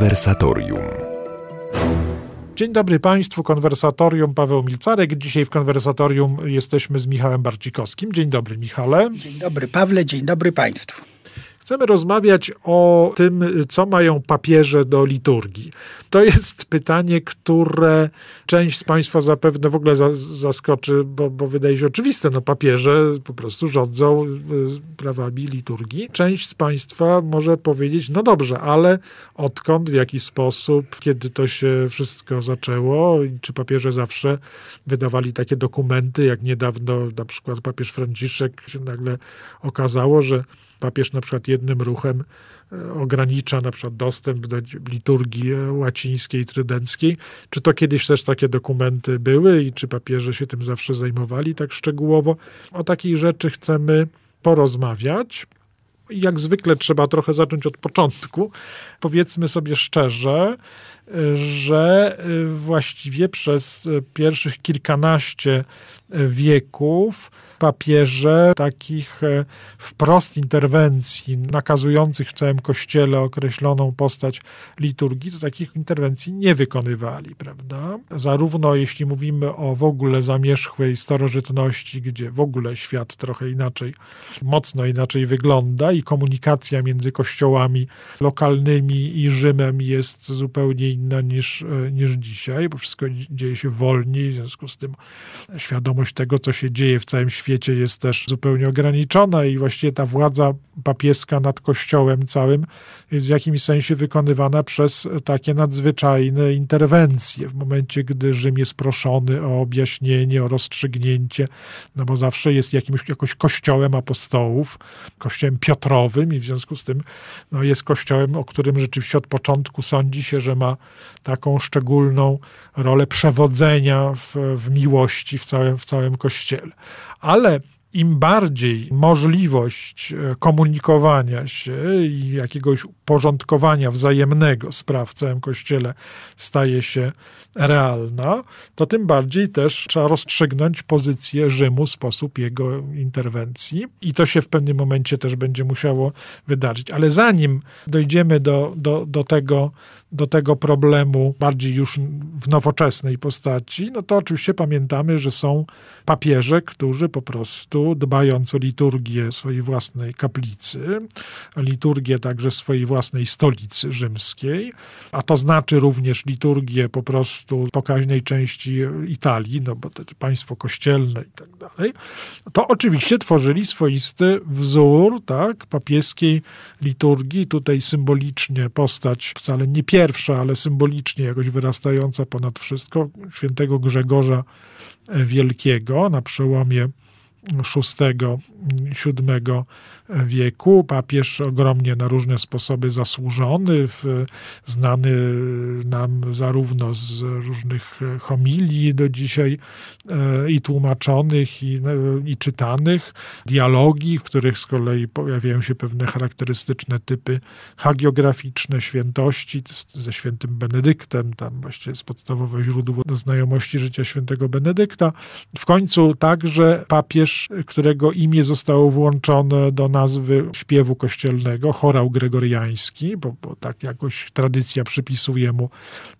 Konwersatorium. Dzień dobry Państwu, konwersatorium Paweł Milcarek. Dzisiaj w konwersatorium jesteśmy z Michałem Barcikowskim. Dzień dobry, Michale. Dzień dobry, Pawle, dzień dobry Państwu. Chcemy rozmawiać o tym, co mają papieże do liturgii. To jest pytanie, które część z Państwa zapewne w ogóle zaskoczy, bo, bo wydaje się oczywiste. No, papieże po prostu rządzą y, prawami liturgii. Część z Państwa może powiedzieć, no dobrze, ale odkąd, w jaki sposób, kiedy to się wszystko zaczęło, czy papieże zawsze wydawali takie dokumenty, jak niedawno na przykład papież Franciszek się nagle okazało, że papież na przykład jednym ruchem e, ogranicza na przykład dostęp do liturgii łacińskiej, trydenckiej. Czy to kiedyś też takie dokumenty były i czy papieże się tym zawsze zajmowali tak szczegółowo? O takiej rzeczy chcemy porozmawiać. Jak zwykle trzeba trochę zacząć od początku. Powiedzmy sobie szczerze, że e, właściwie przez pierwszych kilkanaście wieków papieże takich wprost interwencji nakazujących w całym kościele określoną postać liturgii, to takich interwencji nie wykonywali, prawda? Zarówno jeśli mówimy o w ogóle zamierzchłej starożytności, gdzie w ogóle świat trochę inaczej, mocno inaczej wygląda i komunikacja między kościołami lokalnymi i Rzymem jest zupełnie inna niż, e, niż dzisiaj, bo wszystko dzieje się wolniej, w związku z tym świadomość tego, co się dzieje w całym świecie, jest też zupełnie ograniczona i właściwie ta władza papieska nad Kościołem całym jest w jakimś sensie wykonywana przez takie nadzwyczajne interwencje. W momencie, gdy Rzym jest proszony o objaśnienie, o rozstrzygnięcie, no bo zawsze jest jakimś jakoś kościołem apostołów, kościołem Piotrowym i w związku z tym no, jest kościołem, o którym rzeczywiście od początku sądzi się, że ma taką szczególną rolę przewodzenia w, w miłości w całym, w całym kościele. Ale im bardziej możliwość e, komunikowania się i jakiegoś porządkowania wzajemnego spraw w całym kościele staje się realna, to tym bardziej też trzeba rozstrzygnąć pozycję Rzymu, sposób jego interwencji i to się w pewnym momencie też będzie musiało wydarzyć. Ale zanim dojdziemy do, do, do tego, do tego problemu bardziej już w nowoczesnej postaci, no to oczywiście pamiętamy, że są papieże, którzy po prostu dbając o liturgię swojej własnej kaplicy, liturgię także swojej własnej stolicy rzymskiej, a to znaczy również liturgię po prostu pokaźnej części Italii, no bo to państwo kościelne i tak dalej, to oczywiście tworzyli swoisty wzór, tak, papieskiej liturgii, tutaj symbolicznie postać wcale nie pierwsza, ale symbolicznie jakoś wyrastająca ponad wszystko, świętego Grzegorza Wielkiego na przełomie VI-VII wieku. Papież ogromnie na różne sposoby zasłużony, znany nam zarówno z różnych homilii do dzisiaj e, i tłumaczonych, i, i czytanych, dialogi, w których z kolei pojawiają się pewne charakterystyczne typy hagiograficzne świętości ze świętym Benedyktem, tam właściwie jest podstawowe źródło do znajomości życia świętego Benedykta. W końcu także papież, którego imię zostało włączone do nazwy śpiewu kościelnego, chorał gregoriański, bo, bo tak jakoś tradycja przypisuje mu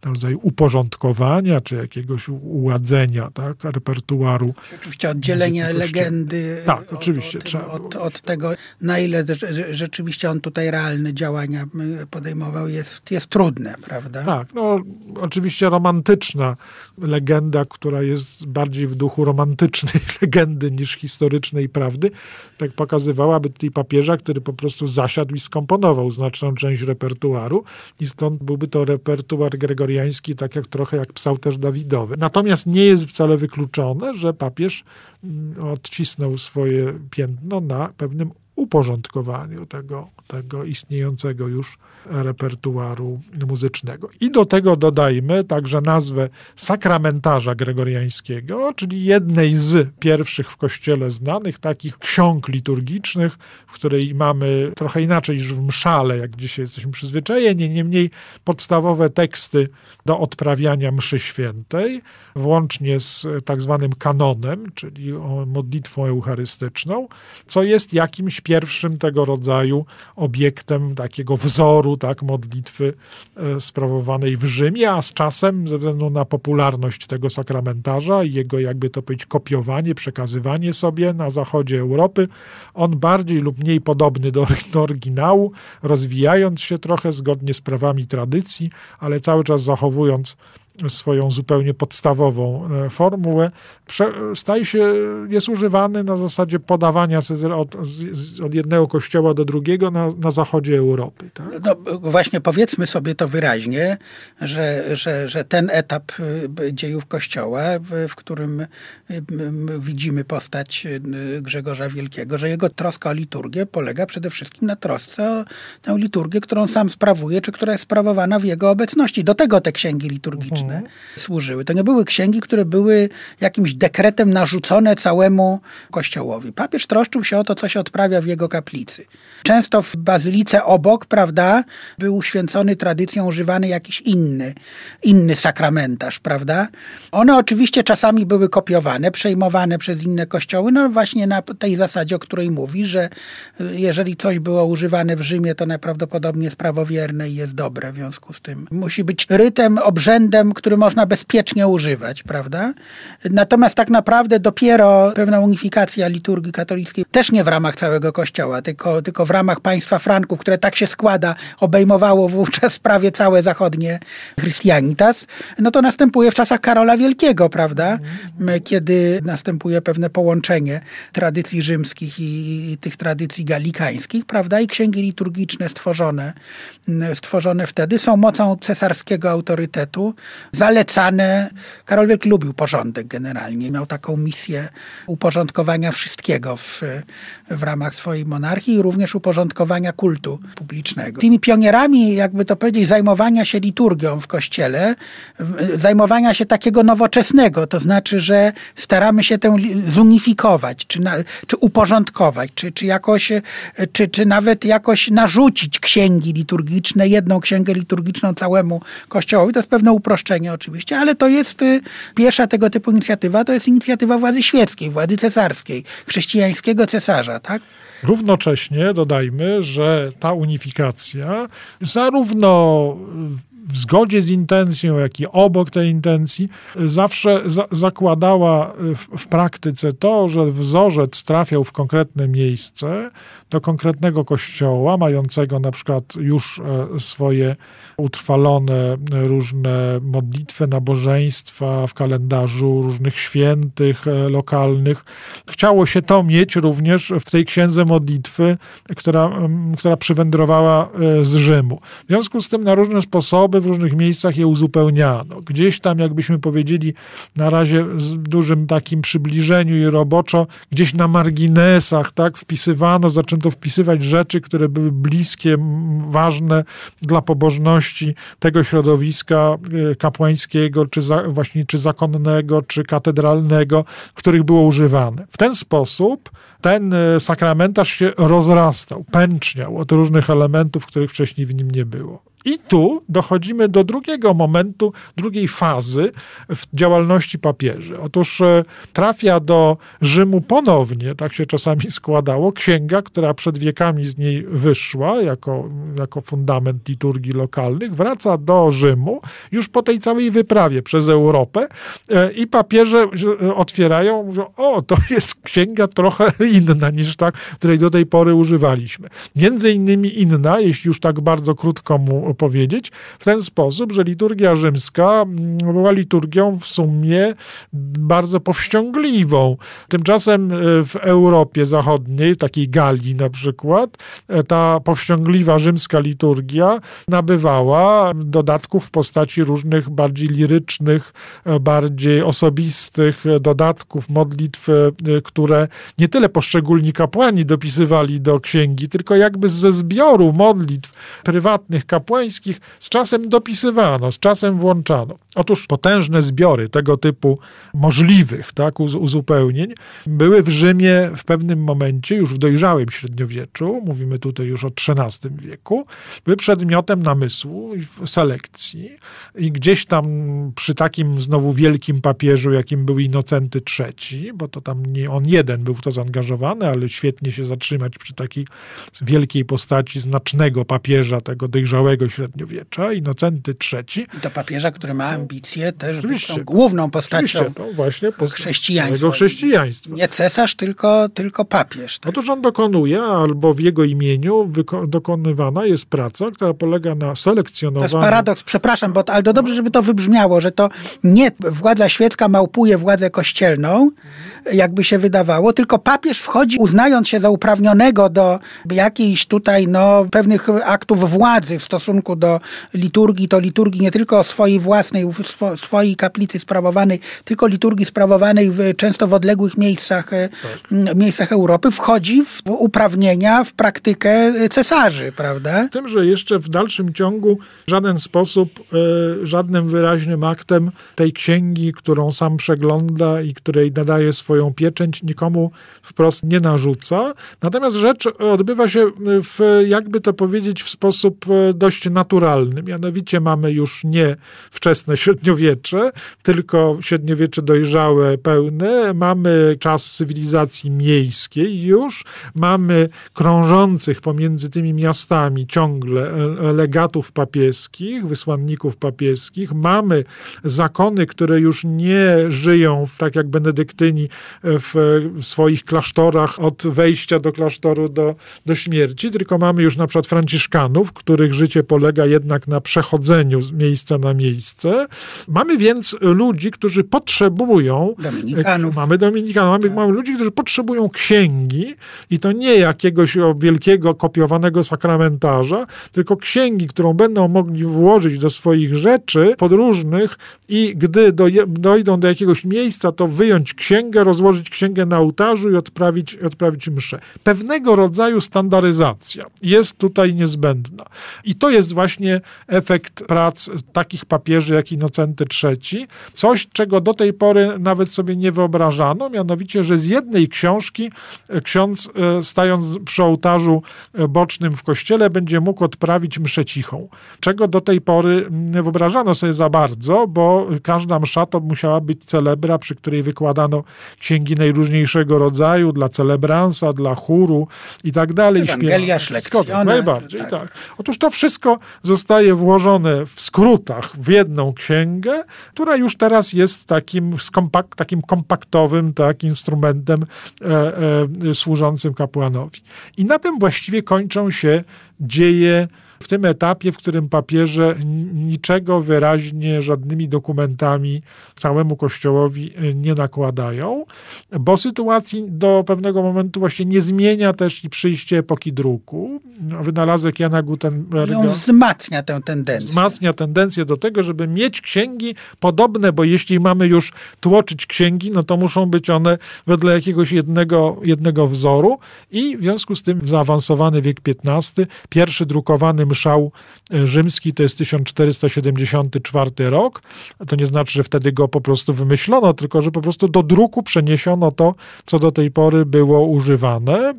rodzaj uporządkowania, czy jakiegoś uładzenia, tak, repertuaru. Oczywiście oddzielenie legendy tak, oczywiście, od, od, od, tego, na ile rzeczywiście on tutaj realne działania podejmował, jest, jest trudne, prawda? Tak, no oczywiście romantyczna legenda, która jest bardziej w duchu romantycznej legendy niż historycznej prawdy, tak pokazywałaby papieża, który po prostu zasiadł i skomponował znaczną część repertuaru i stąd byłby to repertuar gregoriański, tak jak trochę jak psałterz Dawidowy. Natomiast nie jest wcale wykluczone, że papież mm, odcisnął swoje piętno na pewnym uporządkowaniu tego, tego istniejącego już repertuaru muzycznego. I do tego dodajmy także nazwę sakramentarza gregoriańskiego, czyli jednej z pierwszych w kościele znanych takich ksiąg liturgicznych, w której mamy trochę inaczej niż w mszale, jak dzisiaj jesteśmy przyzwyczajeni, niemniej podstawowe teksty do odprawiania mszy świętej, włącznie z tak zwanym kanonem, czyli modlitwą eucharystyczną, co jest jakimś pierwszym tego rodzaju obiektem takiego wzoru tak, modlitwy e, sprawowanej w Rzymie, a z czasem, ze względu na popularność tego sakramentarza i jego, jakby to powiedzieć, kopiowanie, przekazywanie sobie na zachodzie Europy, on bardziej lub mniej podobny do, do oryginału, rozwijając się trochę zgodnie z prawami tradycji, ale cały czas zachowując swoją zupełnie podstawową e, formułę, staje się, jest używany na zasadzie podawania od, od jednego kościoła do drugiego na, na zachodzie Europy. Tak? No, właśnie powiedzmy sobie to wyraźnie, że, że, że ten etap e, dziejów Kościoła, w którym e, widzimy postać Grzegorza Wielkiego, że jego troska o liturgię polega przede wszystkim na trosce o tę liturgię, którą sam sprawuje, czy która jest sprawowana w jego obecności. Do tego te księgi liturgiczne mhm. służyły. To nie były księgi, które były jakimś dekretem narzucone całemu kościołowi. Papież troszczył się o to, co się odprawia w jego kaplicy. Często w bazylice obok, prawda, był uświęcony tradycją używany jakiś inny, inny sakramentarz, prawda. One oczywiście czasami były kopiowane, przejmowane przez inne kościoły, no właśnie na tej zasadzie, o której mówi, że jeżeli coś było używane w Rzymie, to najprawdopodobniej jest prawowierne i jest dobre. W związku z tym musi być rytem, obrzędem, który można bezpiecznie używać, prawda? Natomiast tak naprawdę dopiero pewna unifikacja liturgii katolickiej, też nie w ramach całego Kościoła, tylko, tylko w ramach państwa Franków, które tak się składa, obejmowało wówczas prawie całe zachodnie Christianitas, no to następuje w czasach Karola Wielkiego, prawda? Kiedy następuje pewne połączenie tradycji rzymskich i, i tych tradycji galikańskich, prawda? I księgi liturgiczne stworzone, stworzone wtedy są mocą cesarskiego autorytetu, zalecane. Karol Wielki lubił porządek generalnie. Miał taką misję uporządkowania wszystkiego w, w ramach swojej monarchii i również uporządkowania kultu publicznego. Tymi pionierami, jakby to powiedzieć, zajmowania się liturgią w kościele, zajmowania się takiego nowoczesnego, to znaczy, że staramy się tę zunifikować, czy, na, czy uporządkować, czy, czy jakoś, czy, czy nawet jakoś narzucić księgi liturgiczne, jedną księgę liturgiczną całemu kościołowi. To jest pewne uproszczenie oczywiście, ale to jest y, pierwsza tego typu inicjatywa, to jest inicjatywa władzy świeckiej, władzy cesarskiej, chrześcijańskiego cesarza, tak? Równocześnie dodajmy, że ta unifikacja zarówno w zgodzie z intencją, jak i obok tej intencji, zawsze za zakładała w, w, praktyce to, że wzorzec trafiał w konkretne miejsce, do konkretnego kościoła, mającego na przykład już e, swoje utrwalone różne modlitwy, nabożeństwa w kalendarzu różnych świętych e, lokalnych. Chciało się to mieć również w tej księdze modlitwy, która, która przywędrowała e, z Rzymu. W związku z tym na różne sposoby w różnych miejscach je uzupełniano. Gdzieś tam, jakbyśmy powiedzieli, na razie z dużym takim przybliżeniu i roboczo, gdzieś na marginesach, tak, wpisywano, zaczęto wpisywać rzeczy, które były bliskie, ważne dla pobożności tego środowiska e, kapłańskiego, czy za, właśnie czy zakonnego, czy katedralnego, których było używane. W ten sposób ten e, sakramentarz się rozrastał, pęczniał od różnych elementów, których wcześniej w nim nie było. I tu dochodzimy do drugiego momentu, drugiej fazy w działalności papieży. Otóż e, trafia do Rzymu ponownie, tak się czasami składało, księga, która przed wiekami z niej wyszła jako, jako fundament liturgii lokalnych, wraca do Rzymu już po tej całej wyprawie przez Europę e, i papieże e, otwierają, mówią, o, to jest księga trochę inna niż ta, której do tej pory używaliśmy. Między innymi inna, jeśli już tak bardzo krótko mu powiedzieć, w ten sposób, że liturgia rzymska mm, była liturgią w sumie bardzo powściągliwą. Tymczasem e, w Europie Zachodniej, takiej Galii na przykład, e, ta powściągliwa rzymska liturgia nabywała dodatków w postaci różnych bardziej lirycznych, e, bardziej osobistych dodatków, modlitw, które nie tyle poszczególni kapłani dopisywali do księgi, tylko jakby ze zbioru modlitw prywatnych kapłanów z czasem dopisywano, z czasem włączano. Otóż potężne zbiory tego typu możliwych tak, uzupełnień były w Rzymie w pewnym momencie, już w dojrzałym średniowieczu, mówimy tutaj już o XIII wieku, były przedmiotem namysłu i selekcji. I gdzieś tam przy takim znowu wielkim papieżu, jakim był Inocenty III, bo to tam nie on jeden był w to zaangażowany, ale świetnie się zatrzymać przy takiej wielkiej postaci znacznego papieża tego dojrzałego średniowiecza, Inocenty III. I to papieża, który ma ambicje też Oczywiście. być główną postacią no właśnie chrześcijaństwa. chrześcijaństwa. Nie cesarz, tylko, tylko papież. Tak? Otóż on dokonuje, albo w jego imieniu dokonywana jest praca, która polega na selekcjonowaniu. To jest paradoks, przepraszam, bo, ale to dobrze, żeby to wybrzmiało, że to nie władza świecka małpuje władzę kościelną, jakby się wydawało, tylko papież wchodzi uznając się za uprawnionego do jakichś tutaj no, pewnych aktów władzy w stosunku do liturgii, to liturgii nie tylko swojej własnej, swojej kaplicy sprawowanej, tylko liturgii sprawowanej w, często w odległych miejscach, tak. miejscach Europy, wchodzi w uprawnienia, w praktykę cesarzy, prawda? Tym, że jeszcze w dalszym ciągu w żaden sposób, e, żadnym wyraźnym aktem tej księgi, którą sam przegląda i której nadaje swoją pieczęć, nikomu wprost nie narzuca. Natomiast rzecz odbywa się w, jakby to powiedzieć, w sposób e, naturalny. Mianowicie mamy już nie wczesne średniowiecze, tylko średniowiecze dojrzałe, pełne. Mamy czas cywilizacji miejskiej już. Mamy krążących pomiędzy tymi miastami ciągle e, legatów papieskich, wysłanników papieskich. Mamy zakony, które już nie żyją, tak jak benedyktyni, w swoich klasztorach od wejścia do klasztoru do, do śmierci, tylko mamy już na przykład franciszkanów, których życie polega jednak na przechodzeniu z miejsca na miejsce. Mamy więc ludzi, którzy potrzebują... Dominikanów. Mamy dominikanów, mamy, tak. mamy ludzi, którzy potrzebują księgi i to nie jakiegoś wielkiego kopiowanego sakramentarza, tylko księgi, którą będą mogli włożyć do swoich rzeczy podróżnych i gdy dojdą do jakiegoś miejsca, to wyjąć księgę, rozłożyć księgę na ołtarzu i odprawić, odprawić mszę. Pewnego rodzaju standaryzacja jest tutaj niezbędna. I to jest właśnie efekt prac takich papieży jak Inocenty III. Coś, czego do tej pory nawet sobie nie wyobrażano, mianowicie, że z jednej książki ksiądz e, stając przy ołtarzu e, bocznym w kościele będzie mógł odprawić mszę cichą. Czego do tej pory nie wyobrażano sobie za bardzo, bo każda msza to musiała być celebra, przy której wykładano księgi najróżniejszego rodzaju dla celebransa, dla chóru i tak dalej. Ewangelia, lekcjone. Najbardziej, tak. tak. Otóż to wszystko zostaje włożone w skrótach w jedną księgę, która już teraz jest takim, skompak, takim kompaktowym tak, instrumentem e, e, służącym kapłanowi. I na tym właściwie kończą się dzieje w tym etapie, w którym papieże niczego wyraźnie, żadnymi dokumentami całemu Kościołowi e, nie nakładają, bo sytuacji do pewnego momentu właśnie nie zmienia też i przyjście epoki druku. Wynalazek Jana Gutenberga... On wzmacnia tę tendencję. Wzmacnia tendencję do tego, żeby mieć księgi podobne, bo jeśli mamy już tłoczyć księgi, no to muszą być one wedle jakiegoś jednego, jednego wzoru i w związku z tym zaawansowany wiek XV, pierwszy drukowany mszał e, rzymski to jest 1474 rok. To nie znaczy, że wtedy go po prostu wymyślono, tylko że po prostu do druku przeniesiono to, co do tej pory było używane, e,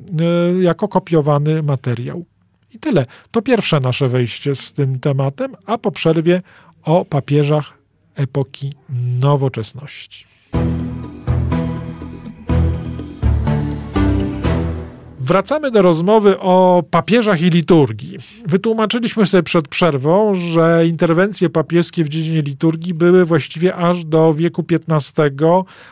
jako kopiowany materiał. I tyle. To pierwsze nasze wejście z tym tematem, a po przerwie o papieżach epoki nowoczesności. Wracamy do rozmowy o papieżach i liturgii. Wytłumaczyliśmy sobie przed przerwą, że interwencje papieskie w dziedzinie liturgii były właściwie aż do wieku XV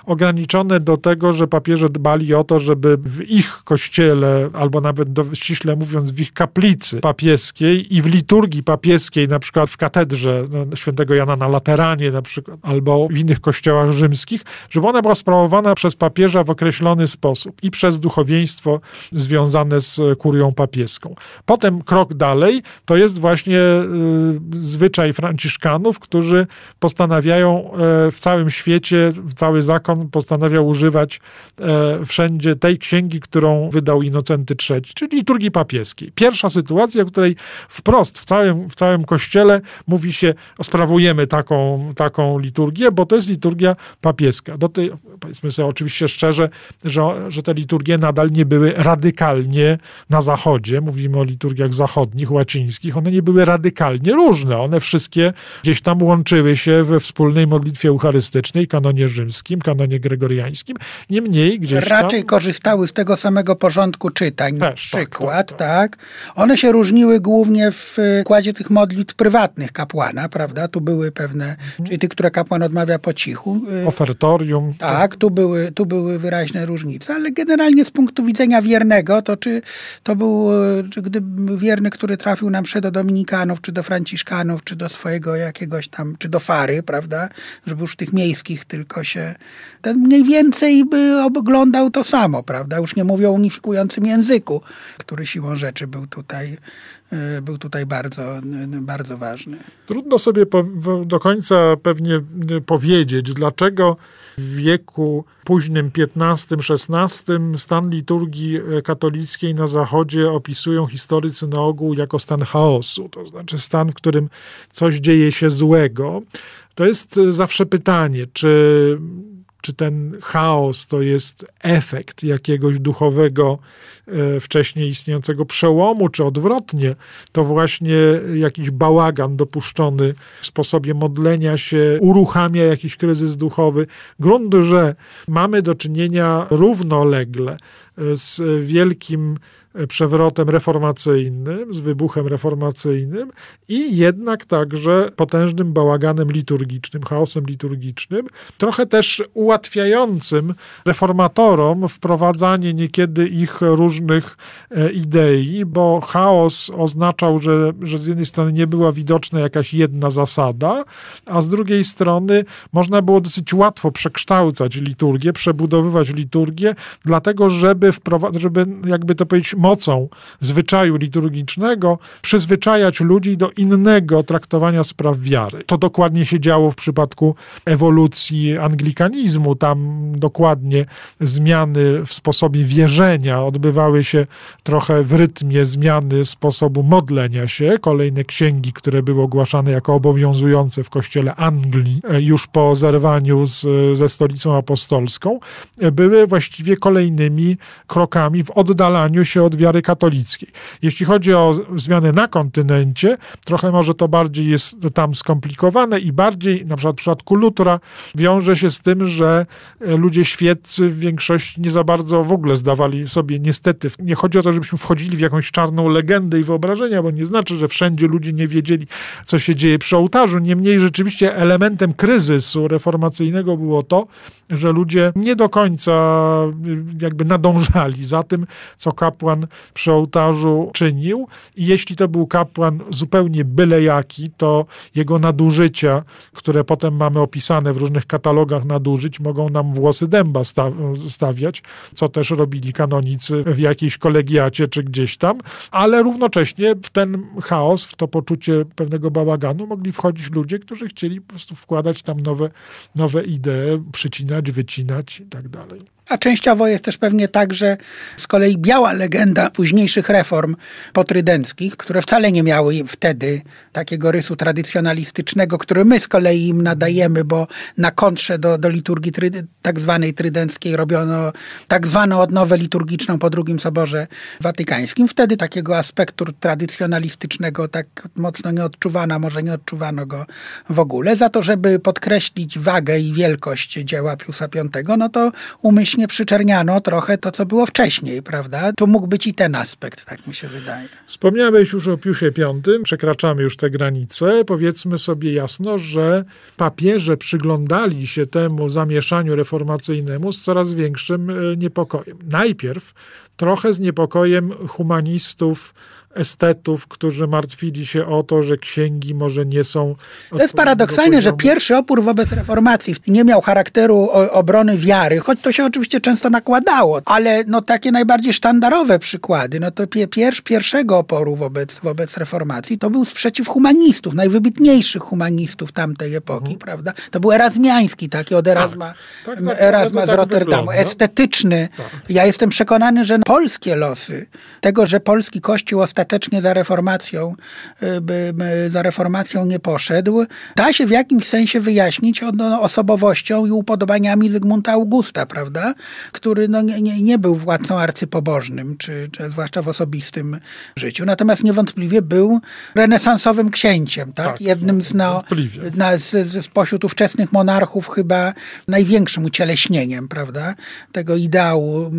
ograniczone do tego, że papieże dbali o to, żeby w ich kościele, albo nawet do, ściśle mówiąc w ich kaplicy papieskiej i w liturgii papieskiej, na przykład w katedrze no, świętego Jana na Lateranie na przykład, albo w innych kościołach rzymskich, żeby ona była sprawowana przez papieża w określony sposób i przez duchowieństwo związane z kurią papieską. Potem krok dalej, to jest właśnie zwyczaj franciszkanów, którzy postanawiają w całym świecie, cały zakon postanawia używać wszędzie tej księgi, którą wydał Inocenty III, czyli liturgii papieskiej. Pierwsza sytuacja, w której wprost w całym, w całym kościele mówi się, sprawujemy taką, taką liturgię, bo to jest liturgia papieska. Do tej, powiedzmy sobie oczywiście szczerze, że, że te liturgie nadal nie były radykalnie na zachodzie, mówimy o liturgiach zachodnich, łacińskich, one nie były radykalnie różne. One wszystkie gdzieś tam łączyły się we wspólnej modlitwie eucharystycznej, kanonie rzymskim, kanonie gregoriańskim. Niemniej gdzieś tam... Raczej korzystały z tego samego porządku czytań. Też, tak, przykład, tak, tak. tak. One się różniły głównie w kładzie tych modlitw prywatnych kapłana, prawda? Tu były pewne, mhm. czyli tych, które kapłan odmawia po cichu. Y, Ofertorium. Tak, tu były, tu były wyraźne różnice, ale generalnie z punktu widzenia wiernego, to czy to był, czy gdy wierny, który trafił na mszę do dominikanów, czy do franciszkanów, czy do swojego jakiegoś tam, czy do fary, prawda? Żeby już tych miejskich tylko się, ten mniej więcej by oglądał to samo, prawda? Już nie mówię o unifikującym języku, który siłą rzeczy był tutaj E, był tutaj bardzo, bardzo ważny. Trudno sobie do końca pewnie powiedzieć, dlaczego wieku późnym XV-XVI stan liturgii e, katolickiej na Zachodzie opisują historycy na ogół jako stan chaosu, to znaczy stan, w którym coś dzieje się złego. To jest e, zawsze pytanie, czy czy ten chaos to jest efekt jakiegoś duchowego, e, wcześniej istniejącego przełomu, czy odwrotnie, to właśnie jakiś bałagan dopuszczony w sposobie modlenia się uruchamia jakiś kryzys duchowy. Grunt, że mamy do czynienia równolegle e, z wielkim przewrotem reformacyjnym, z wybuchem reformacyjnym i jednak także potężnym bałaganem liturgicznym, chaosem liturgicznym, trochę też ułatwiającym reformatorom wprowadzanie niekiedy ich różnych e, idei, bo chaos oznaczał, że, że z jednej strony nie była widoczna jakaś jedna zasada, a z drugiej strony można było dosyć łatwo przekształcać liturgię, przebudowywać liturgię, dlatego żeby wprowadzić, żeby jakby to powiedzieć, mocą zwyczaju liturgicznego przyzwyczajać ludzi do innego traktowania spraw wiary. To dokładnie się działo w przypadku ewolucji anglikanizmu. Tam dokładnie zmiany w sposobie wierzenia odbywały się trochę w rytmie zmiany sposobu modlenia się. Kolejne księgi, które były ogłaszane jako obowiązujące w kościele Anglii e, już po zerwaniu z, ze stolicą apostolską, e, były właściwie kolejnymi krokami w oddalaniu się od wiary katolickiej. Jeśli chodzi o zmiany na kontynencie, trochę może to bardziej jest tam skomplikowane i bardziej, na przykład w przypadku Lutra, wiąże się z tym, że e, ludzie świeccy w większości nie za bardzo w ogóle zdawali sobie, niestety, nie chodzi o to, żebyśmy wchodzili w jakąś czarną legendę i wyobrażenia, bo nie znaczy, że wszędzie ludzie nie wiedzieli, co się dzieje przy ołtarzu. Niemniej rzeczywiście elementem kryzysu reformacyjnego było to, że ludzie nie do końca jakby nadążali za tym, co kapłan przy ołtarzu czynił. I jeśli to był kapłan zupełnie byle jaki, to jego nadużycia, które potem mamy opisane w różnych katalogach nadużyć, mogą nam włosy dęba stawiać, co też robili kanonicy w jakiejś kolegiacie czy gdzieś tam, ale równocześnie w ten chaos, w to poczucie pewnego bałaganu mogli wchodzić ludzie, którzy chcieli po prostu wkładać tam nowe, nowe idee, przycinać, wycinać i tak dalej. A częściowo jest też pewnie tak, że z kolei biała legenda późniejszych reform potrydenckich, które wcale nie miały wtedy takiego rysu tradycjonalistycznego, który my z kolei im nadajemy, bo na kontrze do, do liturgii try, tak zwanej trydenckiej robiono tak zwaną odnowę liturgiczną po drugim Soborze Watykańskim. Wtedy takiego aspektu tradycjonalistycznego tak mocno nie odczuwano, może nie odczuwano go w ogóle. Za to, żeby podkreślić wagę i wielkość dzieła Piusa V, no to umyślnie faktycznie przyczerniano trochę to, co było wcześniej, prawda? Tu mógł być i ten aspekt, tak mi się wydaje. Wspomniałeś już o Piusie V, przekraczamy już te granice. Powiedzmy sobie jasno, że papieże przyglądali się temu zamieszaniu reformacyjnemu z coraz większym e, niepokojem. Najpierw trochę z niepokojem humanistów estetów, którzy martwili się o to, że księgi może nie są. To jest paradoksalne, że pierwszy opór wobec reformacji nie miał charakteru obrony wiary, choć to się oczywiście często nakładało, ale no takie najbardziej sztandarowe przykłady, no to pierwszy, pierwszego oporu wobec, wobec reformacji to był sprzeciw humanistów, najwybitniejszych humanistów tamtej epoki, mhm. prawda? To był erazmiański, taki od Erasma, tak, tak, tak, Erasma z tak Rotterdamu, estetyczny. Tak. Ja jestem przekonany, że polskie losy, tego, że polski kościół ostatecznie za reformacją, y, za reformacją nie poszedł, da się w jakimś sensie wyjaśnić osobowością i upodobaniami Zygmunta Augusta, prawda? Który no, nie, nie, nie był władcą arcypobożnym, czy, czy zwłaszcza w osobistym życiu. Natomiast niewątpliwie był renesansowym księciem, tak? tak Jednym z, no, na, z, z, spośród ówczesnych monarchów chyba największym ucieleśnieniem, prawda? Tego ideału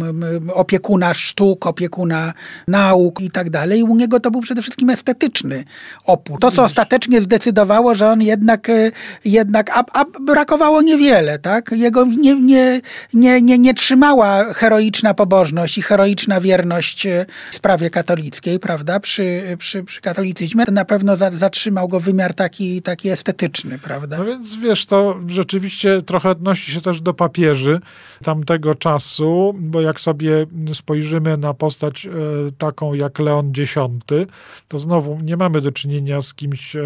opiekuna sztuk, opiekuna nauk i tak dalej. U niego to był przede wszystkim estetyczny opór. To, co ostatecznie zdecydowało, że on jednak, e, jednak a, a brakowało niewiele, tak? Jego nie, nie, nie, nie, nie trzymała heroiczna pobożność i heroiczna wierność e, sprawie katolickiej, prawda? Przy, przy, przy katolicyzmie na pewno za, zatrzymał go wymiar taki, taki estetyczny, prawda? No więc wiesz, to rzeczywiście trochę odnosi się też do papieży tamtego czasu, bo jak sobie spojrzymy na postać e, taką jak Leon X, to znowu nie mamy do czynienia z kimś e,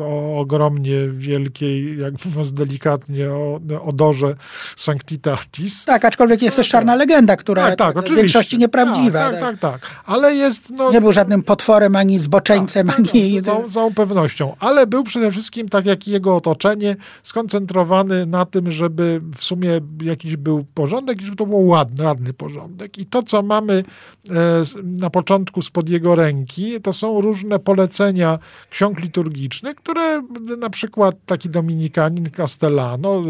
o ogromnie wielkiej, jak mówiąc delikatnie, o odorze Sanctitatis. Tak, aczkolwiek jest też czarna legenda, która tak, tak, w większości nieprawdziwa. Tak, tak, tak, tak. Ale jest... No, nie był żadnym potworem, ani zboczeńcem, tak, ani... Z całą, całą pewnością. Ale był przede wszystkim, tak jak jego otoczenie, skoncentrowany na tym, żeby w sumie jakiś był porządek i żeby to był ładny, ładny porządek. I to, co mamy e, na początku spod jego ręki, to są różne polecenia ksiąg liturgicznych, które na przykład taki dominikanin Castellano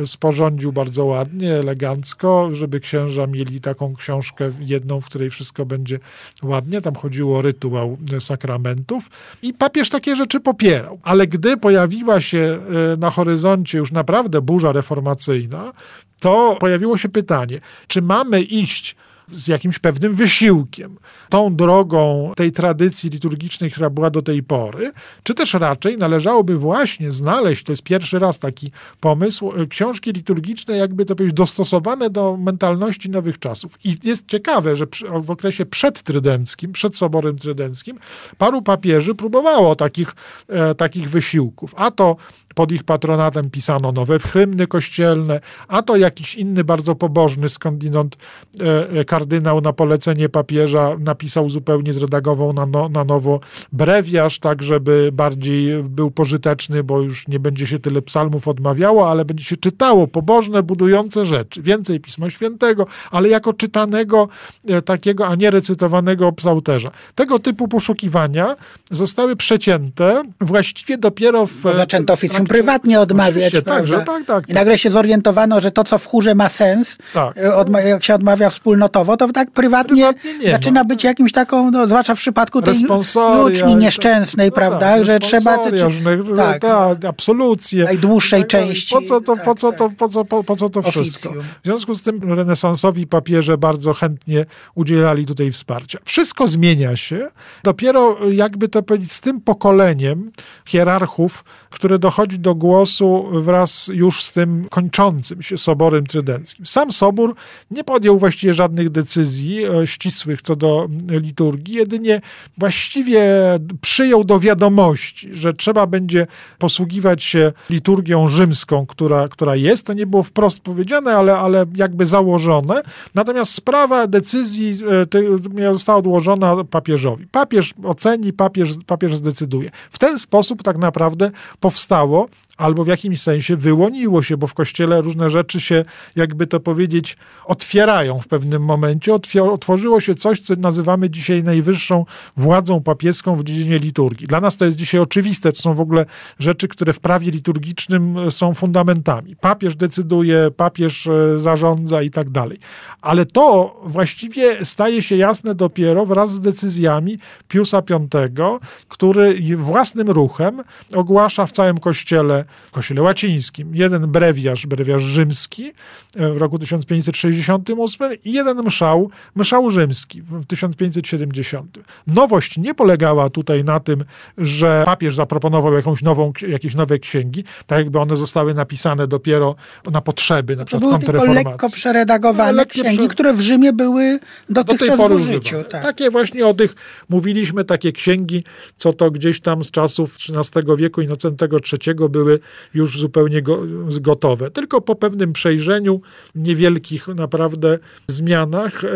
e, sporządził bardzo ładnie, elegancko, żeby księża mieli taką książkę jedną, w której wszystko będzie ładnie. Tam chodziło o rytuał sakramentów i papież takie rzeczy popierał. Ale gdy pojawiła się e, na horyzoncie już naprawdę burza reformacyjna, to pojawiło się pytanie, czy mamy iść z jakimś pewnym wysiłkiem, tą drogą tej tradycji liturgicznej, która była do tej pory, czy też raczej należałoby właśnie znaleźć, to jest pierwszy raz taki pomysł, e, książki liturgiczne, jakby to powiedzieć, dostosowane do mentalności nowych czasów. I jest ciekawe, że w okresie przedtrydenckim, przed Soborem Trydenckim, paru papieży próbowało takich, e, takich wysiłków. A to pod ich patronatem pisano nowe hymny kościelne, a to jakiś inny bardzo pobożny skądinąd e, e, kardynał na polecenie papieża napisał zupełnie, zredagował na, no, na nowo brewiarz, tak żeby bardziej był pożyteczny, bo już nie będzie się tyle psalmów odmawiało, ale będzie się czytało pobożne, budujące rzeczy. Więcej Pisma Świętego, ale jako czytanego e, takiego, a nie recytowanego psałterza. Tego typu poszukiwania zostały przecięte właściwie dopiero w... Zaczęto oficjalnie prywatnie odmawiać. Tak, że, tak, tak, I nagle się zorientowano, że to, co w chórze ma sens, tak. E, jak się odmawia wspólnotowo, to tak prywatnie, prywatnie zaczyna być jakimś taką, no, zwłaszcza w przypadku tej juczni nieszczęsnej, no prawda, tak, że trzeba... Te, czy, tak, tak, absolucje. Najdłuższej tak części. Po co to, po co to, po co, po, po co to wszystko? W związku z tym renesansowi papieże bardzo chętnie udzielali tutaj wsparcia. Wszystko zmienia się. Dopiero jakby to powiedzieć, z tym pokoleniem hierarchów, które dochodzi do głosu wraz już z tym kończącym się Soborem Trydenckim. Sam Sobór nie podjął właściwie żadnych decyzji e, ścisłych co do liturgii, jedynie właściwie przyjął do wiadomości, że trzeba będzie posługiwać się liturgią rzymską, która, która jest. To nie było wprost powiedziane, ale, ale jakby założone. Natomiast sprawa decyzji e, została odłożona papieżowi. Papież oceni, papież, papież zdecyduje. W ten sposób tak naprawdę powstało pas. Albo w jakimś sensie wyłoniło się, bo w kościele różne rzeczy się, jakby to powiedzieć, otwierają w pewnym momencie. Otworzyło się coś, co nazywamy dzisiaj najwyższą władzą papieską w dziedzinie liturgii. Dla nas to jest dzisiaj oczywiste, to są w ogóle rzeczy, które w prawie liturgicznym e, są fundamentami. Papież decyduje, papież e, zarządza i tak dalej. Ale to właściwie staje się jasne dopiero wraz z decyzjami Piusa V, który własnym ruchem ogłasza w całym kościele w kościele łacińskim, jeden brewiarz, brewiarz rzymski w roku 1568 i jeden mszał, mszał rzymski w 1570. Nowość nie polegała tutaj na tym, że papież zaproponował jakąś nową, jakieś nowe księgi, tak jakby one zostały napisane dopiero na potrzeby, na przykład tylko lekko przeredagowane no, księgi, które w Rzymie były dotychczas do tej pory w użyciu. Tak. Takie właśnie o tych mówiliśmy, takie księgi, co to gdzieś tam z czasów XIII wieku Inocentego III były już zupełnie go, gotowe. Tylko po pewnym przejrzeniu, niewielkich naprawdę zmianach. E,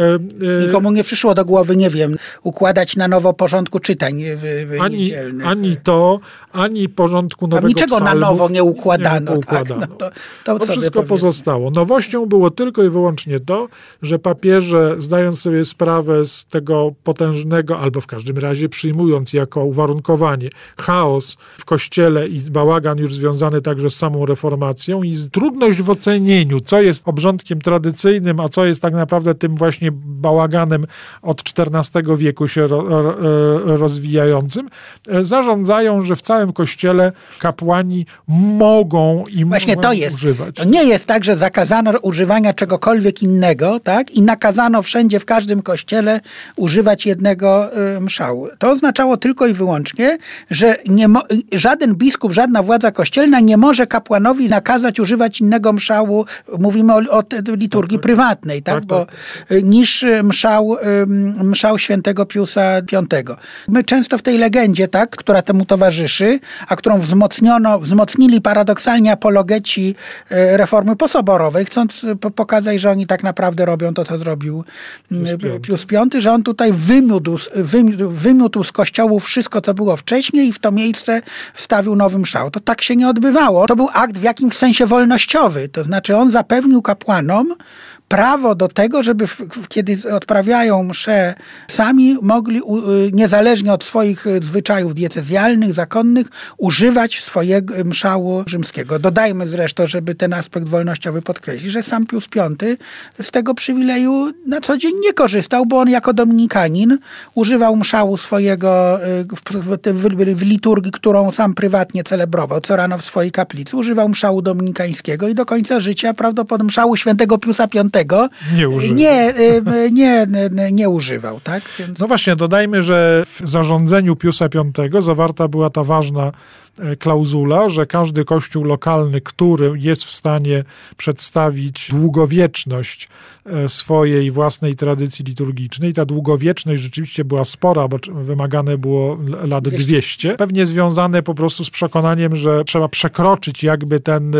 e, Nikomu nie przyszło do głowy, nie wiem, układać na nowo porządku czytań ani, ani to, ani porządku nowego niczego psalmów, na nowo nie układano. Nie układano. Tak, no to, to, to wszystko pozostało. Nowością było tylko i wyłącznie to, że papieże, zdając sobie sprawę z tego potężnego, albo w każdym razie przyjmując jako uwarunkowanie chaos w kościele i bałagan już związany także z samą reformacją i trudność w ocenieniu, co jest obrządkiem tradycyjnym, a co jest tak naprawdę tym właśnie bałaganem od XIV wieku się e, rozwijającym, e, zarządzają, że w całym kościele kapłani mogą i Właśnie to jest. używać. To nie jest tak, że zakazano używania czegokolwiek innego, tak? I nakazano wszędzie, w każdym kościele używać jednego y, mszału. To oznaczało tylko i wyłącznie, że nie żaden biskup, żadna władza kościelna nie może kapłanowi nakazać używać innego mszału, mówimy o, o liturgii tak, tak. prywatnej, tak? tak Bo, tak. niż mszał, mszał świętego Piusa V. My często w tej legendzie, tak, która temu towarzyszy, a którą wzmocniono, wzmocnili paradoksalnie apologeci reformy posoborowej, chcąc pokazać, że oni tak naprawdę robią to, co zrobił Pius V, że on tutaj wymiótł z kościołów wszystko, co było wcześniej i w to miejsce wstawił nowy mszał. To tak się nie odbywało. To był akt w jakimś sensie wolnościowy, to znaczy on zapewnił kapłanom, prawo do tego, żeby w, kiedy odprawiają msze sami mogli y, niezależnie od swoich y, zwyczajów diecezjalnych, zakonnych używać swojego mszału rzymskiego. Dodajmy zresztą, żeby ten aspekt wolnościowy podkreślić, że sam Pius V z tego przywileju na co dzień nie korzystał, bo on jako dominikanin używał mszału swojego y, w, w, w liturgii, którą sam prywatnie celebrował co rano w swojej kaplicy. Używał mszału dominikańskiego i do końca życia prawdopodobnie mszału świętego Piusa V tego nie, używał. nie, nie, nie, używał. Tak? Więc... No właśnie, dodajmy, że w zarządzeniu Piusa V zawarta była ta ważna klauzula, że każdy kościół lokalny, który jest w stanie przedstawić długowieczność e, swojej własnej tradycji liturgicznej, ta długowieczność rzeczywiście była spora, bo wymagane było lat 200, 200 pewnie związane po prostu z przekonaniem, że trzeba przekroczyć jakby ten,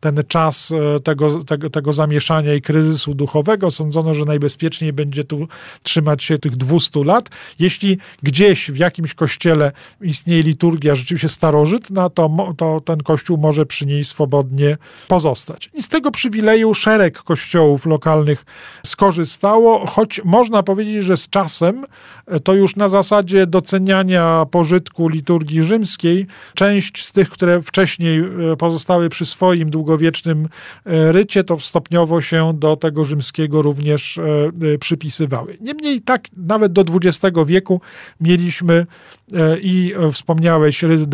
ten czas e, tego, tego, tego zamieszania i kryzysu duchowego. Sądzono, że najbezpieczniej będzie tu trzymać się tych 200 lat. Jeśli gdzieś w jakimś kościele istnieje liturgia rzeczywiście starożytna, starożytna, to, to ten kościół może przy niej swobodnie pozostać. I z tego przywileju szereg kościołów lokalnych skorzystało, choć można powiedzieć, że z czasem e, to już na zasadzie doceniania pożytku liturgii rzymskiej, część z tych, które wcześniej e, pozostały przy swoim długowiecznym e, rycie, to stopniowo się do tego rzymskiego również przypisywały. Niemniej tak nawet do XX wieku mieliśmy i wspomniałeś ryt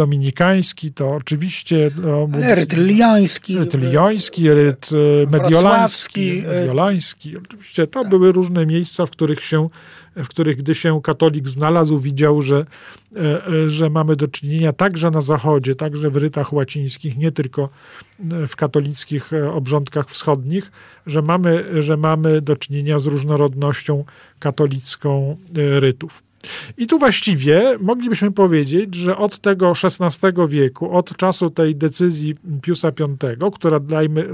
dominikański, to oczywiście... No, Ale ryt lyoński. Ryt lyoński, ryt mediolański, mediolański. Oczywiście to tak. były różne miejsca, w których się w których gdy się katolik znalazł, widział, że, e, e, że mamy do czynienia także na Zachodzie, także w rytach łacińskich, nie tylko e, w katolickich obrządkach wschodnich, że mamy, że mamy do czynienia z różnorodnością katolicką rytów. I tu właściwie moglibyśmy powiedzieć, że od tego XVI wieku, od czasu tej decyzji Piusa V, która dajmy,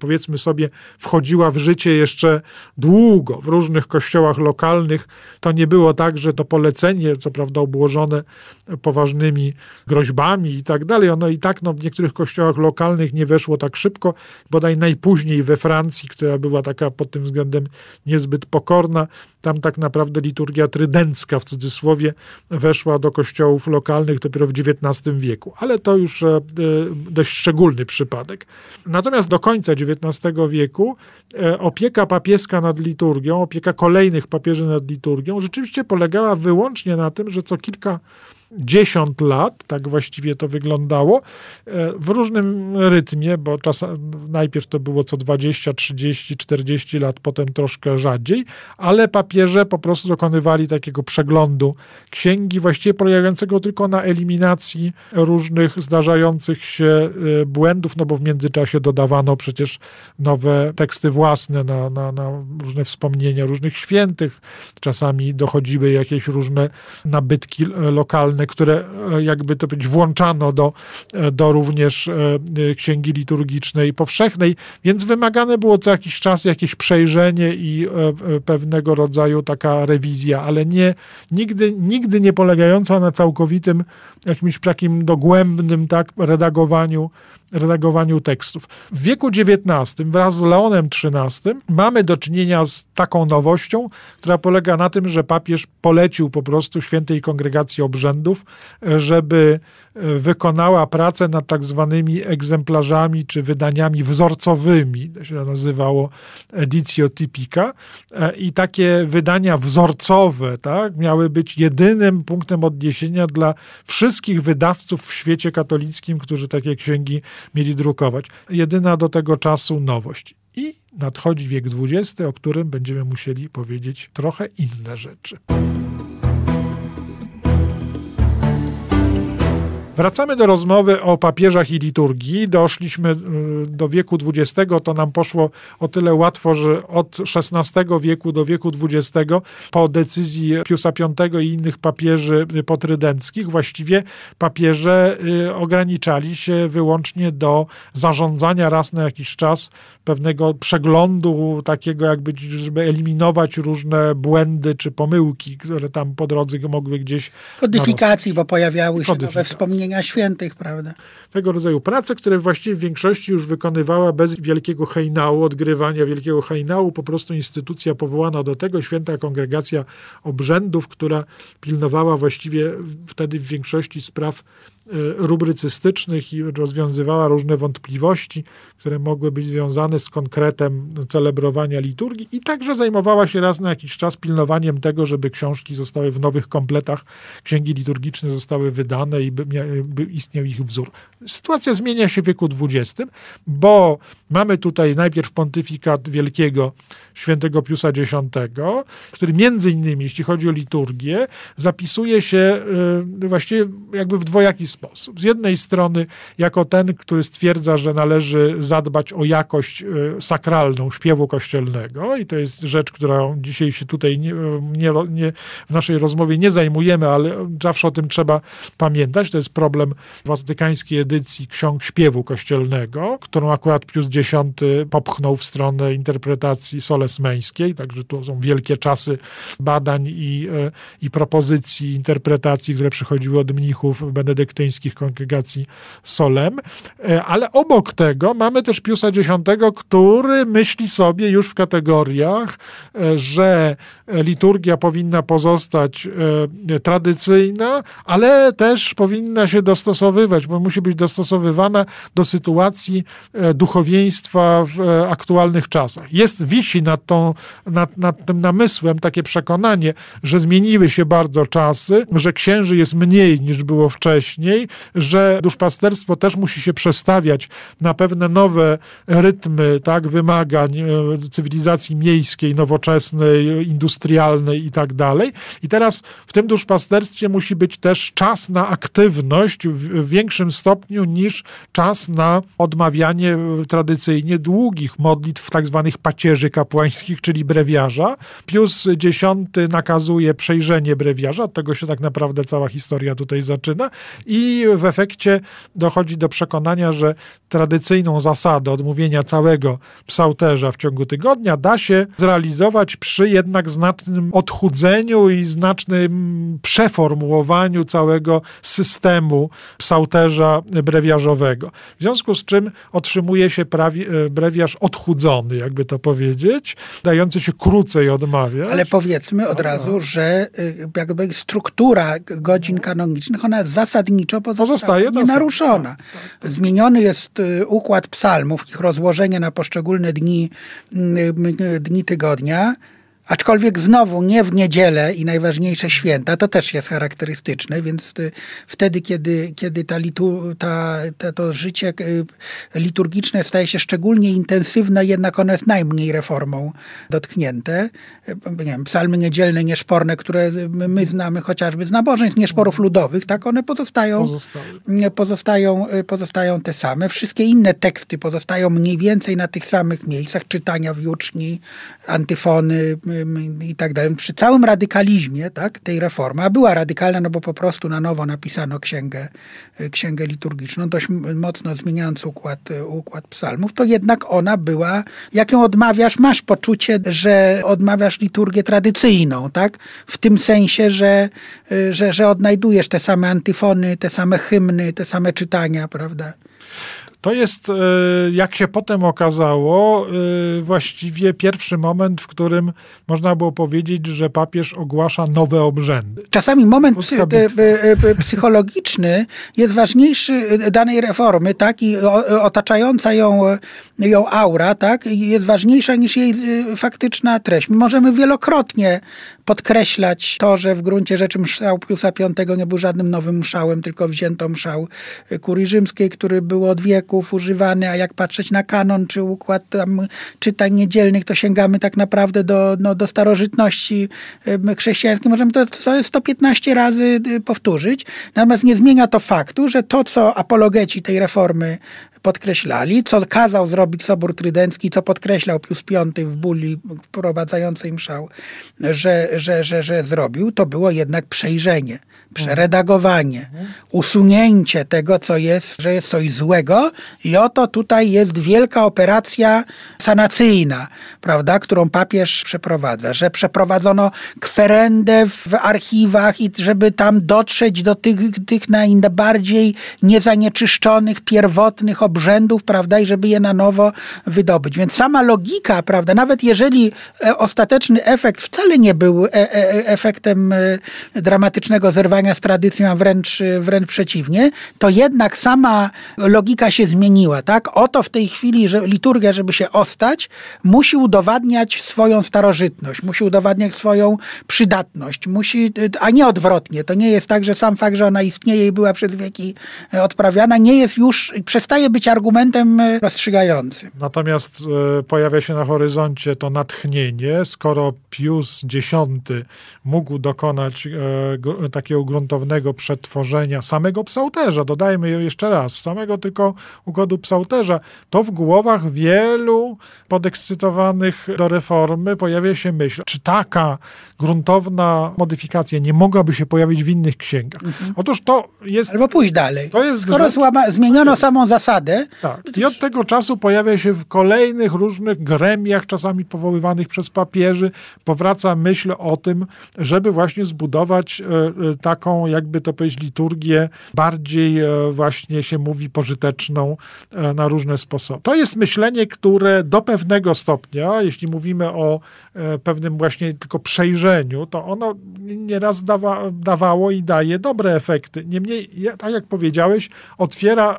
powiedzmy sobie, wchodziła w życie jeszcze długo w różnych kościołach lokalnych, to nie było tak, że to polecenie, co prawda obłożone poważnymi groźbami i tak dalej, ono i tak no, w niektórych kościołach lokalnych nie weszło tak szybko, bodaj najpóźniej we Francji, która była taka pod tym względem niezbyt pokorna, tam tak naprawdę liturgia trydencka w cudzysłowie weszła do kościołów lokalnych dopiero w XIX wieku, ale to już e, dość szczególny przypadek. Natomiast do końca XIX wieku e, opieka papieska nad liturgią, opieka kolejnych papieży nad liturgią rzeczywiście polegała wyłącznie na tym, że co kilka 10 lat, tak właściwie to wyglądało, e, w różnym rytmie, bo czasem najpierw to było co 20, 30, 40 lat, potem troszkę rzadziej, ale papieże po prostu dokonywali takiego przeglądu księgi, właściwie polegającego tylko na eliminacji różnych zdarzających się e, błędów, no bo w międzyczasie dodawano przecież nowe teksty własne na, na, na różne wspomnienia różnych świętych, czasami dochodziły jakieś różne nabytki lokalne, które e, jakby to być włączano do, e, do również e, księgi liturgicznej powszechnej, więc wymagane było co jakiś czas jakieś przejrzenie i pewnego rodzaju taka rewizja, ale nie, nigdy, nigdy nie polegająca na całkowitym jakimś takim dogłębnym tak, redagowaniu redagowaniu tekstów. W wieku XIX wraz z Leonem XIII mamy do czynienia z taką nowością, która polega na tym, że papież polecił po prostu świętej kongregacji obrzędów, żeby wykonała pracę nad tak zwanymi egzemplarzami czy wydaniami wzorcowymi, to się nazywało editio typica i takie wydania wzorcowe tak, miały być jedynym punktem odniesienia dla wszystkich wydawców w świecie katolickim, którzy takie księgi mieli drukować. Jedyna do tego czasu nowość. I nadchodzi wiek XX, o którym będziemy musieli powiedzieć trochę inne rzeczy. Wracamy do rozmowy o papieżach i liturgii. Doszliśmy y, do wieku XX, to nam poszło o tyle łatwo, że od XVI wieku do wieku XX, po decyzji Piusa V i innych papieży potrydenckich, właściwie papieże y, ograniczali się wyłącznie do zarządzania raz na jakiś czas pewnego przeglądu, takiego jakby, żeby eliminować różne błędy czy pomyłki, które tam po drodze mogły gdzieś. Kodyfikacji, bo pojawiały się nowe wspomnienia wspomnienia świętych, prawda? Tego rodzaju prace, które właściwie w większości już wykonywała bez wielkiego hejnału, odgrywania wielkiego hejnału, po prostu instytucja powołana do tego, święta kongregacja obrzędów, która pilnowała właściwie wtedy w większości spraw rubrycystycznych i rozwiązywała różne wątpliwości, które mogły być związane z konkretem celebrowania liturgii i także zajmowała się raz na jakiś czas pilnowaniem tego, żeby książki zostały w nowych kompletach, księgi liturgiczne zostały wydane i by, by istniał ich wzór. Sytuacja zmienia się w wieku XX, bo mamy tutaj najpierw pontyfikat wielkiego świętego Piusa X, który między innymi, jeśli chodzi o liturgię, zapisuje się y, właściwie jakby w dwojaki sposób. Z jednej strony jako ten, który stwierdza, że należy zadbać o jakość y, sakralną śpiewu kościelnego i to jest rzecz, którą dzisiaj się tutaj nie, nie, nie, w naszej rozmowie nie zajmujemy, ale zawsze o tym trzeba pamiętać. To jest problem watykańskiej edycji ksiąg śpiewu kościelnego, którą akurat Pius X popchnął w stronę interpretacji soles męskiej, także to są wielkie czasy badań i, e, i propozycji, interpretacji, które przychodziły od mnichów benedyktyńskich kongregacji solem, e, ale obok tego mamy też Piusa X, który myśli sobie już w kategoriach, e, że liturgia powinna pozostać tradycyjna, ale też powinna się dostosowywać, bo musi być dostosowywana do sytuacji duchowieństwa w aktualnych czasach. Jest, wisi nad, tą, nad, nad tym namysłem takie przekonanie, że zmieniły się bardzo czasy, że księży jest mniej niż było wcześniej, że duszpasterstwo też musi się przestawiać na pewne nowe rytmy tak, wymagań e, cywilizacji miejskiej, nowoczesnej, industrialnej i tak dalej. I teraz w tym duszpasterstwie musi być też czas na aktywność w większym stopniu niż czas na odmawianie tradycyjnie długich modlitw, tak zwanych pacierzy kapłańskich, czyli brewiarza. Pius X nakazuje przejrzenie brewiarza, od tego się tak naprawdę cała historia tutaj zaczyna i w efekcie dochodzi do przekonania, że tradycyjną zasadę odmówienia całego psałterza w ciągu tygodnia da się zrealizować przy jednak znacznym odchudzeniu i znacznym przeformułowaniu całego systemu psałterza brewiarzowego. W związku z czym otrzymuje się prawi, e, brewiarz odchudzony, jakby to powiedzieć, dający się krócej odmawiać. Ale powiedzmy od razu, że y, jakby struktura godzin kanonicznych, ona zasadniczo pozostaje nienaruszona. Tak, tak. Zmieniony jest y, układ psalmów, ich rozłożenie na poszczególne dni, dni tygodnia, Aczkolwiek znowu nie w niedzielę i najważniejsze święta, to też jest charakterystyczne, więc wtedy, kiedy, kiedy ta, litu, ta, ta, to życie y, liturgiczne staje się szczególnie intensywne, jednak ono jest najmniej reformą dotknięte. Nie wiem, psalmy niedzielne, nieszporne, które my znamy chociażby z nabożeństw nieszporów ludowych, tak one pozostają, pozostają, y, pozostają te same. Wszystkie inne teksty pozostają mniej więcej na tych samych miejscach, czytania w juczni, antyfony, i tak dalej. Przy całym radykalizmie tak, tej reformy, a była radykalna, no bo po prostu na nowo napisano księgę, księgę liturgiczną, dość mocno zmieniając układ, układ psalmów, to jednak ona była, jak ją odmawiasz, masz poczucie, że odmawiasz liturgię tradycyjną, tak? W tym sensie, że, że, że odnajdujesz te same antyfony, te same hymny, te same czytania, prawda? To jest, e, jak się potem okazało, e, właściwie pierwszy moment, w którym można było powiedzieć, że papież ogłasza nowe obrzędy. Czasami moment psy, e, psychologiczny jest ważniejszy danej reformy, tak, i otaczająca ją, ją aura, tak, jest ważniejsza niż jej faktyczna treść. My możemy wielokrotnie podkreślać to, że w gruncie rzeczy mszał Piusa V nie był żadnym nowym mszałem, tylko wzięto mszał kurii rzymskiej, który był od wieków używany, a jak patrzeć na kanon czy układ tam czytań niedzielnych, to sięgamy tak naprawdę do, no, do starożytności chrześcijańskiej. Możemy to, to 115 razy y, powtórzyć. Natomiast nie zmienia to faktu, że to, co apologeci tej reformy podkreślali, co kazał zrobić Sobór Trydencki, co podkreślał Pius V w bulli wprowadzającej mszał, że, że, że, że zrobił, to było jednak przejrzenie przeredagowanie, usunięcie tego, co jest, że jest coś złego i oto tutaj jest wielka operacja sanacyjna, prawda, którą papież przeprowadza, że przeprowadzono kwerendę w archiwach i żeby tam dotrzeć do tych, tych najbardziej niezanieczyszczonych, pierwotnych obrzędów, prawda, i żeby je na nowo wydobyć. Więc sama logika, prawda, nawet jeżeli e, ostateczny efekt wcale nie był e, e, efektem dramatycznego zerwania z tradycją, a wręcz, wręcz przeciwnie, to jednak sama logika się zmieniła. Tak? Oto w tej chwili, że liturgia, żeby się ostać, musi udowadniać swoją starożytność, musi udowadniać swoją przydatność, musi, a nie odwrotnie. To nie jest tak, że sam fakt, że ona istnieje i była przez wieki odprawiana, nie jest już, przestaje być argumentem rozstrzygającym. Natomiast e, pojawia się na horyzoncie to natchnienie, skoro Pius X mógł dokonać e, takiego gruntownego przetworzenia samego psałterza, dodajmy jeszcze raz, samego tylko układu psałterza, to w głowach wielu podekscytowanych do reformy pojawia się myśl, czy taka gruntowna modyfikacja nie mogłaby się pojawić w innych księgach. Mhm. Otóż to jest... Albo pójść dalej. To jest Skoro złama, zmieniono samą zasadę... Tak. I od tego czasu pojawia się w kolejnych różnych gremiach, czasami powoływanych przez papieży, powraca myśl o tym, żeby właśnie zbudować e, taką jakby to powiedzieć, liturgię bardziej e, właśnie się mówi pożyteczną e, na różne sposoby. To jest myślenie, które do pewnego stopnia, jeśli mówimy o e, pewnym właśnie tylko przejrzeniu, to ono nieraz dawa, dawało i daje dobre efekty. Niemniej, tak jak powiedziałeś, otwiera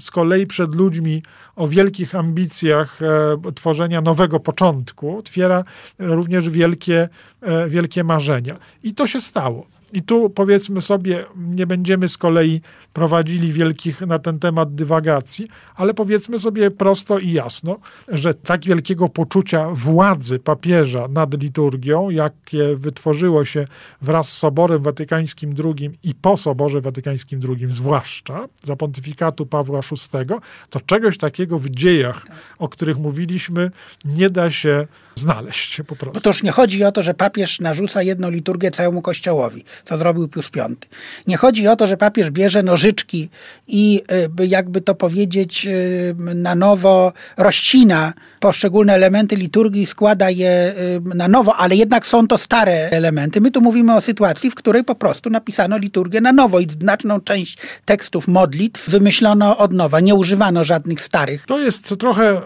z kolei przed ludźmi o wielkich ambicjach tworzenia nowego początku, otwiera również wielkie, wielkie marzenia. I to się stało. I tu powiedzmy sobie, nie będziemy z kolei prowadzili wielkich na ten temat dywagacji, ale powiedzmy sobie prosto i jasno, że tak wielkiego poczucia władzy papieża nad liturgią, jakie wytworzyło się wraz z Soborem Watykańskim II i po Soborze Watykańskim II, zwłaszcza za pontyfikatu Pawła VI, to czegoś takiego w dziejach, o których mówiliśmy, nie da się znaleźć po prostu. Bo to już nie chodzi o to, że papież narzuca jedną liturgię całemu kościołowi, co zrobił Pius V. Nie chodzi o to, że papież bierze nożyczki i y, jakby to powiedzieć y, na nowo rozcina poszczególne elementy liturgii, składa je y, na nowo, ale jednak są to stare elementy. My tu mówimy o sytuacji, w której po prostu napisano liturgię na nowo i znaczną część tekstów modlitw wymyślono od nowa. Nie używano żadnych starych. To jest trochę,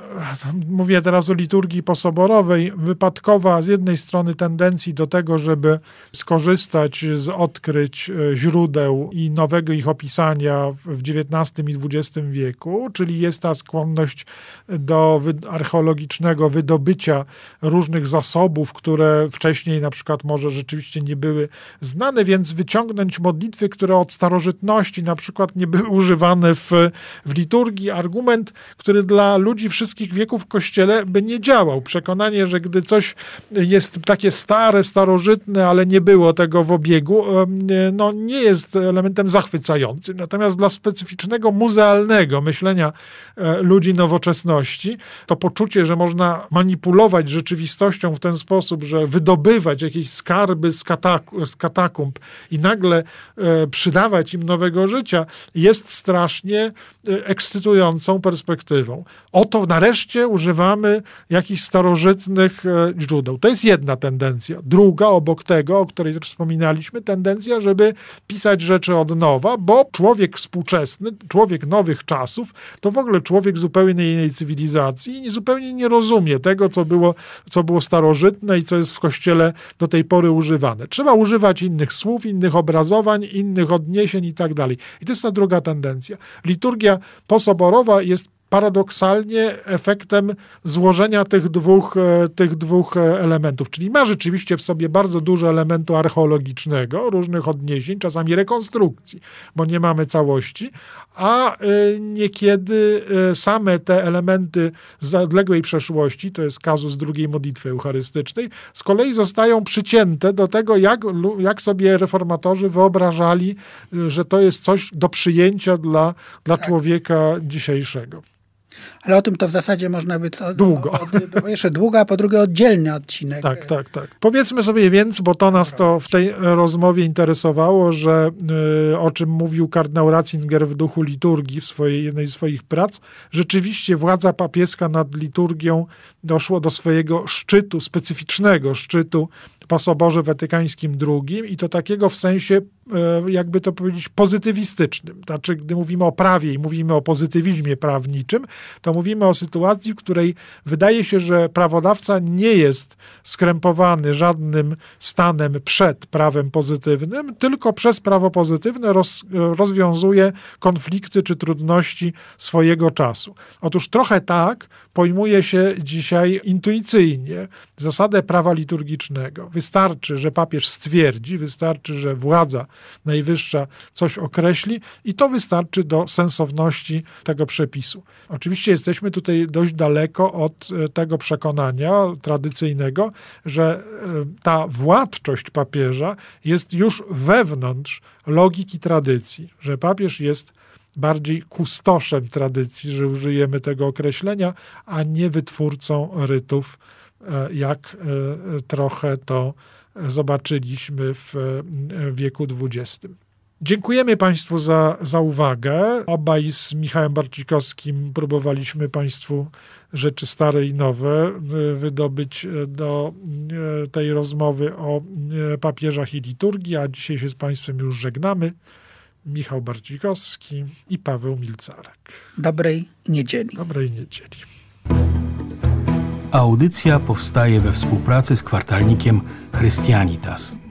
mówię teraz o liturgii posoborowej, wypadkowa z jednej strony tendencji do tego, żeby skorzystać z odkryć e, źródeł i nowego ich opisania w XIX i XX wieku, czyli jest ta skłonność do archeologicznego wydobycia różnych zasobów, które wcześniej na przykład może rzeczywiście nie były znane, więc wyciągnąć modlitwy, które od starożytności na przykład nie były używane w, w liturgii. Argument, który dla ludzi wszystkich wieków w kościele by nie działał. Przekonanie, że gdy coś jest takie stare, starożytne, ale nie było tego w obiegu, no nie jest elementem zachwycającym. Natomiast dla specyficznego muzealnego myślenia e, ludzi nowoczesności, to poczucie, że można manipulować rzeczywistością w ten sposób, że wydobywać jakieś skarby z, kataku, z katakumb i nagle e, przydawać im nowego życia, jest strasznie e, ekscytującą perspektywą. Oto nareszcie używamy jakichś starożytnych źródeł. To jest jedna tendencja. Druga, obok tego, o której też wspominaliśmy, tendencja, żeby pisać rzeczy od nowa, bo człowiek współczesny, człowiek nowych czasów, to w ogóle człowiek zupełnie innej cywilizacji i zupełnie nie rozumie tego, co było, co było starożytne i co jest w kościele do tej pory używane. Trzeba używać innych słów, innych obrazowań, innych odniesień i tak dalej. I to jest ta druga tendencja. Liturgia posoborowa jest paradoksalnie efektem złożenia tych dwóch, e, tych dwóch e, elementów. Czyli ma rzeczywiście w sobie bardzo dużo elementu archeologicznego, różnych odniesień, czasami rekonstrukcji, bo nie mamy całości, a e, niekiedy same te elementy z odległej przeszłości, to jest kazus drugiej modlitwy eucharystycznej, z kolei zostają przycięte do tego, jak, jak sobie reformatorzy wyobrażali, że to jest coś do przyjęcia dla, dla tak. człowieka dzisiejszego. Ale o tym to w zasadzie można by co, długo. Od, po pierwsze długo, a po drugie oddzielny odcinek. Tak, tak, tak. Powiedzmy sobie więc, bo to nas to w tej rozmowie interesowało, że y, o czym mówił kardynał Ratzinger w duchu liturgii w swojej, jednej z swoich prac, rzeczywiście władza papieska nad liturgią doszło do swojego szczytu, specyficznego szczytu po Soborze Watykańskim II i to takiego w sensie, e, jakby to powiedzieć, pozytywistycznym. Znaczy, gdy mówimy o prawie i mówimy o pozytywizmie prawniczym, to mówimy o sytuacji, w której wydaje się, że prawodawca nie jest skrępowany żadnym stanem przed prawem pozytywnym, tylko przez prawo pozytywne roz, rozwiązuje konflikty czy trudności swojego czasu. Otóż trochę tak pojmuje się dzisiaj intuicyjnie zasadę prawa liturgicznego. Wystarczy, że papież stwierdzi, wystarczy, że władza najwyższa coś określi i to wystarczy do sensowności tego przepisu. Oczywiście jesteśmy tutaj dość daleko od e, tego przekonania tradycyjnego, że e, ta władczość papieża jest już wewnątrz logiki tradycji, że papież jest bardziej kustoszem tradycji, że użyjemy tego określenia, a nie wytwórcą rytów, e, jak trochę to zobaczyliśmy w wieku XX. Dziękujemy Państwu za, za uwagę. Obaj z Michałem Barcikowskim próbowaliśmy Państwu rzeczy stare i nowe wydobyć do e, tej rozmowy o e, papieżach i liturgii, a dzisiaj się z Państwem już żegnamy. Michał Barcikowski i Paweł Milcarek. Dobrej niedzieli. Dobrej niedzieli. Audycja powstaje we współpracy z kwartalnikiem Chrystianitas.